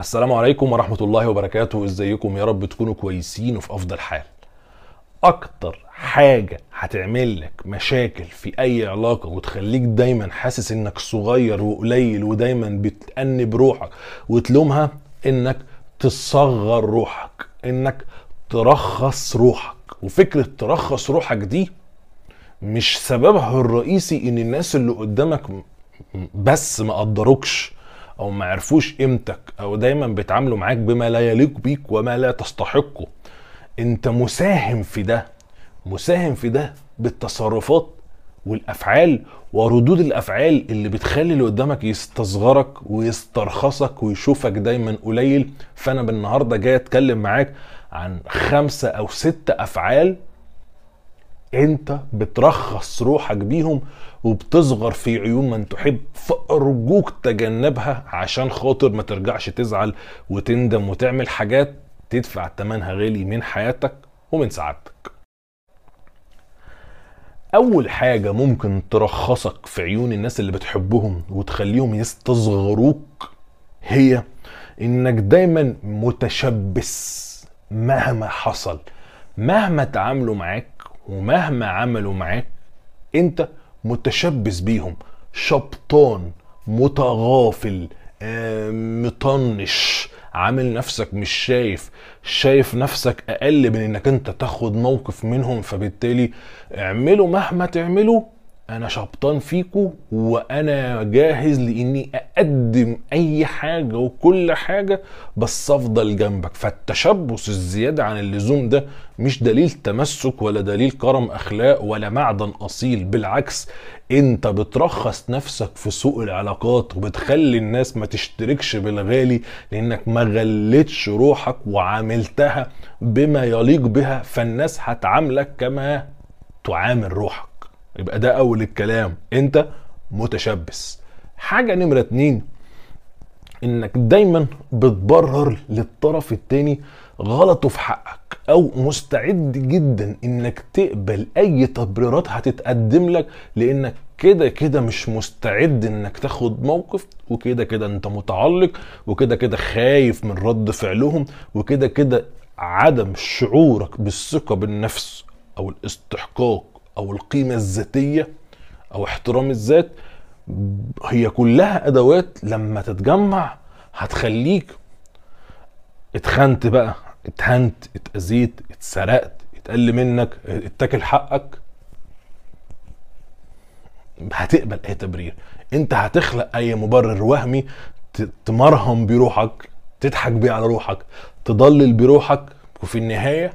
السلام عليكم ورحمة الله وبركاته. إزيكم؟ يا رب تكونوا كويسين وفي أفضل حال. أكتر حاجة هتعمل لك مشاكل في أي علاقة وتخليك دايما حاسس إنك صغير وقليل ودايما بتأنب روحك وتلومها إنك تصغر روحك إنك ترخص روحك. وفكرة ترخص روحك دي مش سببها الرئيسي إن الناس اللي قدامك بس ما قدروكش. أو ما عرفوش قيمتك أو دايما بيتعاملوا معاك بما لا يليق بيك وما لا تستحقه. أنت مساهم في ده مساهم في ده بالتصرفات والأفعال وردود الأفعال اللي بتخلي اللي قدامك يستصغرك ويسترخصك ويشوفك دايما قليل. فأنا بالنهاردة جاي أتكلم معاك عن خمسة أو ست أفعال انت بترخص روحك بيهم وبتصغر في عيون من تحب فأرجوك تجنبها عشان خاطر ما ترجعش تزعل وتندم وتعمل حاجات تدفع ثمنها غالي من حياتك ومن سعادتك. أول حاجة ممكن ترخصك في عيون الناس اللي بتحبهم وتخليهم يستصغروك هي إنك دايما متشبث مهما حصل مهما تعاملوا معاك ومهما عملوا معاك انت متشبث بيهم. شبطان متغافل آه، مطنش. عامل نفسك مش شايف. شايف نفسك أقل من إنك أنت تاخد موقف منهم فبالتالي اعملوا مهما تعملوا أنا شبطان فيكو وأنا جاهز لإني أقدم أي حاجة وكل حاجة بس أفضل جنبك. فالتشبث الزيادة عن اللزوم ده مش دليل تمسك ولا دليل كرم أخلاق ولا معدن أصيل. بالعكس أنت بترخص نفسك في سوق العلاقات وبتخلي الناس ما تشتركش بالغالي لأنك ما غلتش روحك وعاملتها بما يليق بها فالناس هتعاملك كما تعامل روحك. يبقى ده أول الكلام. أنت متشبث. حاجة نمرة اتنين إنك دايما بتبرر للطرف التاني غلطه في حقك أو مستعد جدا إنك تقبل أي تبريرات هتتقدم لك لأنك كده كده مش مستعد إنك تاخد موقف وكده كده أنت متعلق وكده كده خايف من رد فعلهم وكده كده عدم شعورك بالثقة بالنفس أو الاستحقاق أو القيمة الذاتية أو احترام الذات هي كلها أدوات لما تتجمع هتخليك اتخنت بقى اتهنت اتأذيت اتسرقت اتقل منك اتاكل حقك. هتقبل أي تبرير. أنت هتخلق أي مبرر وهمي تمرهم بروحك تضحك بيه على روحك تضلل بروحك وفي النهاية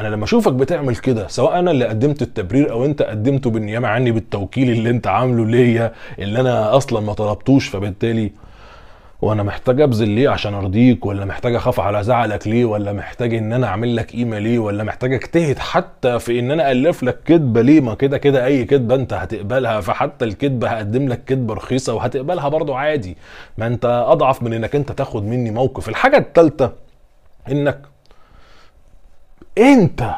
أنا لما أشوفك بتعمل كده سواء أنا اللي قدمت التبرير أو أنت قدمته بالنيابة عني بالتوكيل اللي أنت عامله ليا اللي أنا أصلا ما طلبتوش فبالتالي وأنا محتاج أبذل ليه عشان أرضيك؟ ولا محتاج أخاف على زعلك ليه؟ ولا محتاج إن أنا أعمل لك قيمه ليه؟ ولا محتاج أجتهد حتى في إن أنا ألف لك كدبة ليه؟ ما كده كده أي كدبة أنت هتقبلها فحتى الكدبة هقدم لك كدبة رخيصة وهتقبلها برضو عادي. ما أنت أضعف من إنك أنت تاخد مني موقف. الحاجة الثالثه إنك انت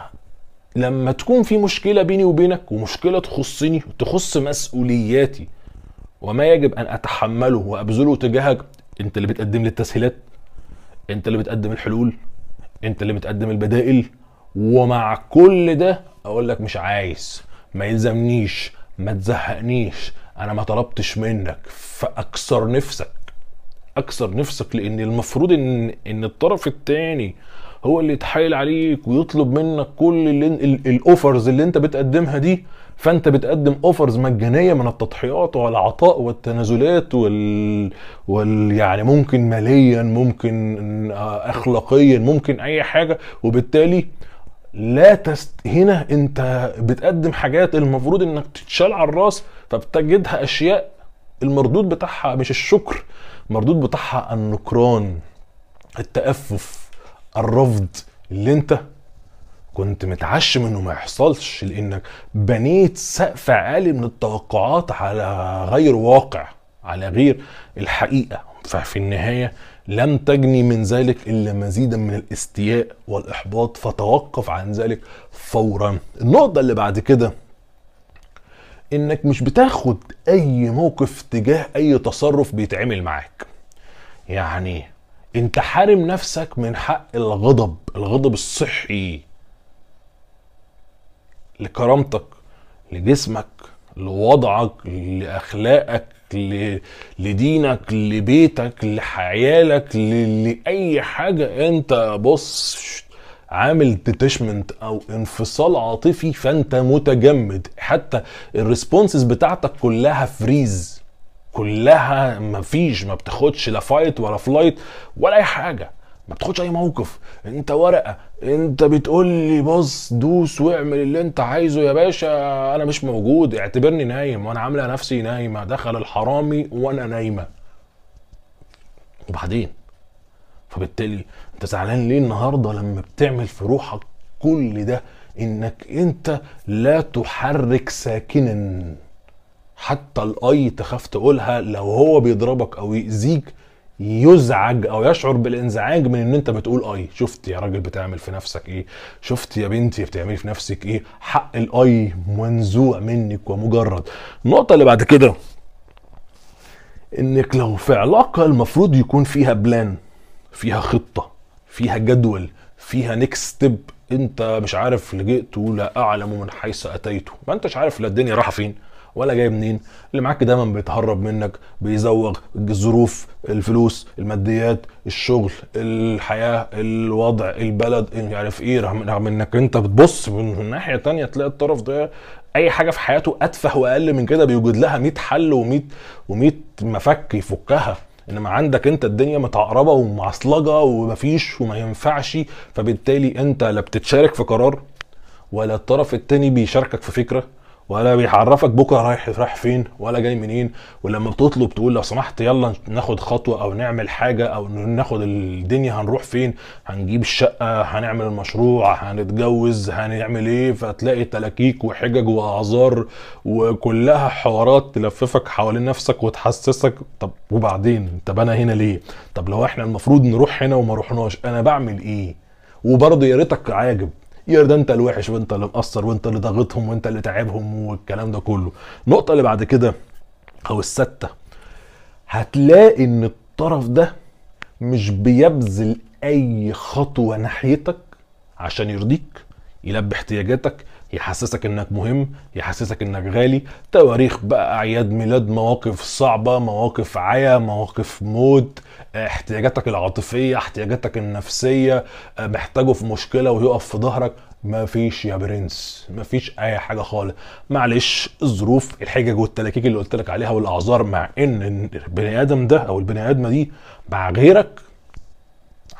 لما تكون في مشكلة بيني وبينك ومشكلة تخصني تخص مسؤولياتي وما يجب أن أتحمله وأبذله تجاهك انت اللي بتقدم لي التسهيلات انت اللي بتقدم الحلول انت اللي بتقدم البدائل ومع كل ده أقول لك مش عايز ما يلزمنيش ما تزهقنيش أنا ما طلبتش منك فأكسر نفسك أكسر نفسك لأن المفروض إن إن الطرف التاني هو اللي يتحايل عليك ويطلب منك كل ال offers اللي انت بتقدمها دي. فانت بتقدم offers مجانية من التضحيات والعطاء والتنازلات وال, وال... يعني ممكن ماليا ممكن اخلاقيا ممكن أي حاجة. وبالتالي لا تست... هنا انت بتقدم حاجات المفروض إنك تتشال على الرأس فبتجدها أشياء المردود بتاعها مش الشكر المردود بتاعها النكران التأفف. الرفض اللي انت كنت متعشم انه ما يحصلش لأنك بنيت سقف عالي من التوقعات على غير واقع على غير الحقيقة. ففي النهاية لم تجني من ذلك إلا مزيدا من الاستياء والإحباط فتوقف عن ذلك فورا. النقطة اللي بعد كده إنك مش بتاخد أي موقف تجاه أي تصرف بيتعمل معاك. يعني انت حارم نفسك من حق الغضب الغضب الصحي لكرامتك لجسمك لوضعك لأخلاقك ل... لدينك لبيتك لحيالك ل... لأي حاجة. انت بص عامل detachment أو انفصال عاطفي فأنت متجمد. حتى ال responses بتاعتك كلها freeze كلها مفيش ما بتاخدش لا fight ولا flight ولا أي حاجة. ما بتاخدش أي موقف. أنت ورقة. أنت بتقول لي بص دوس واعمل اللي أنت عايزه يا باشا. أنا مش موجود. اعتبرني نايم. وأنا عاملة نفسي نايمة. دخل الحرامي وأنا نايمة. وبعدين؟ فبالتالي أنت زعلان ليه النهارده لما بتعمل في روحك كل ده إنك أنت لا تحرك ساكنا؟ حتى الآي تخاف تقولها لو هو بيضربك أو يأذيك يزعج أو يشعر بالإنزعاج من إن أنت بتقول آي. شفت يا راجل بتعمل في نفسك إيه؟ شفت يا بنتي بتعملي في نفسك إيه؟ حق الآي منزوع منك ومجرد. النقطة اللي بعد كده إنك لو في علاقة المفروض يكون فيها plan فيها خطة فيها جدول فيها next step أنت مش عارف جئت لا أعلم من حيث أتيت. ما أنتش عارف لا الدنيا رايحة فين. ولا جاي منين. اللي معاك دايما بيتهرب منك بيزوغ الظروف الفلوس الماديات الشغل الحياة الوضع البلد مش عارف إيه رغم رغم إنك أنت بتبص من ناحية تانية تلاقي الطرف ده أي حاجة في حياته أتفه وأقل من كده بيوجد لها 100 حل و100 و100 مفك يفكها. إنما عندك أنت الدنيا متعقربة ومعصلجة ومفيش وما ينفعش فبالتالي أنت لا بتتشارك في قرار ولا الطرف التاني بيشاركك في فكرة. ولا بيعرفك بكرة رايح رايح فين ولا جاي منين. ولما بتطلب تقول لو سمحت يلا ناخد خطوة أو نعمل حاجة أو ناخد الدنيا هنروح فين. هنجيب الشقة هنعمل المشروع هنتجوز هنعمل إيه. فتلاقي تلاكيك وحجج واعذار وكلها حوارات تلففك حوالين نفسك وتحسسك طب وبعدين؟ طب أنا هنا ليه؟ طب لو إحنا المفروض نروح هنا وما رحناش أنا بعمل إيه؟ وبرضه يا ريتك عاجب. يا ده انت الوحش وانت اللي مقصر وانت اللي ضاغطهم وانت اللي تعبهم والكلام ده كله. النقطة اللي بعد كده أو الستة هتلاقي إن الطرف ده مش بيبذل أي خطوة ناحيتك عشان يرضيك يلبي احتياجاتك يحسسك إنك مهم يحسسك إنك غالي. تواريخ بقى أعياد ميلاد مواقف صعبة مواقف عيا مواقف موت. احتياجاتك العاطفية احتياجاتك النفسية محتاجه في مشكلة ويقف في ظهرك. مفيش يا برنس مفيش أي حاجة خالص. معلش الظروف الحجج والتلاكيك اللي قلت لك عليها والأعذار مع إن البني آدم ده أو البني آدمة دي مع غيرك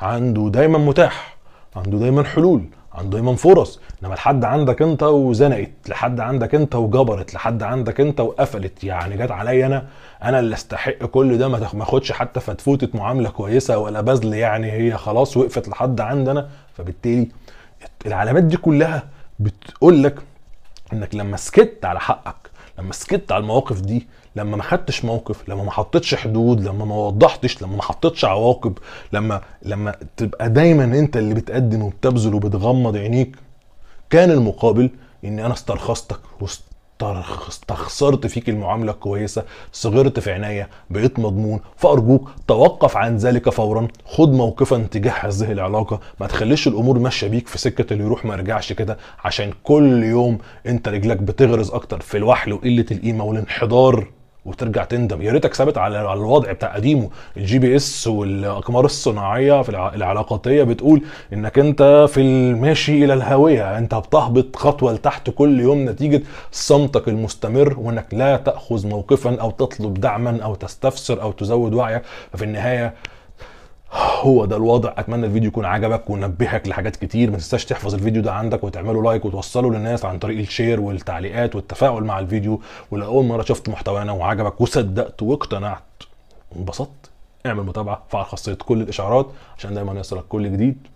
عنده دايما متاح عنده دايما حلول. عنده دايما فرص. إنما لحد عندك أنت وزنقت لحد عندك أنت وجبرت لحد عندك أنت وقفلت. يعني جت عليا أنا أنا اللي أستحق كل ده ما أخدش حتى فتفوتة معاملة كويسة ولا بذل. يعني هي خلاص وقفت لحد عندنا فبالتالي العلامات دي كلها بتقول لك إنك لما سكت على حقك لما سكت على المواقف دي لما ما خدتش موقف لما ما حطيتش حدود لما ما وضحتش لما ما حطيتش عواقب لما لما تبقى دايما أنت اللي بتقدم وبتبذل وبتغمض عينيك كان المقابل ان أنا استرخصتك استخسرت فيك المعاملة الكويسه صغرت في عينيا بقيت مضمون فأرجوك توقف عن ذلك فورا. خد موقفا تجاه هذه العلاقة. ما تخليش الأمور ماشية بيك في سكة اللي يروح ما يرجعش كده عشان كل يوم أنت رجلك بتغرز أكتر في الوحل وقلة القيمة والانحدار. وترجع تندم. يا ريتك ثابت على الوضع بتاع قديمه. ال GPS والأقمار الصناعية في العلاقاتية بتقول إنك أنت في الماشي إلى الهاوية. أنت بتهبط خطوة لتحت كل يوم نتيجة صمتك المستمر وإنك لا تأخذ موقفا أو تطلب دعما أو تستفسر أو تزود وعيك. ففي النهاية هو ده الوضع. أتمنى الفيديو يكون عجبك ونبهك لحاجات كتير. ما تنساش تحفظ الفيديو ده عندك وتعمله like وتوصله للناس عن طريق ال share والتعليقات والتفاعل مع الفيديو. ولو اول مرة شفت محتوانا وعجبك وصدقت واقتنعت وانبسطت اعمل متابعة فعل خاصية كل الإشعارات عشان دايما يصلك كل جديد.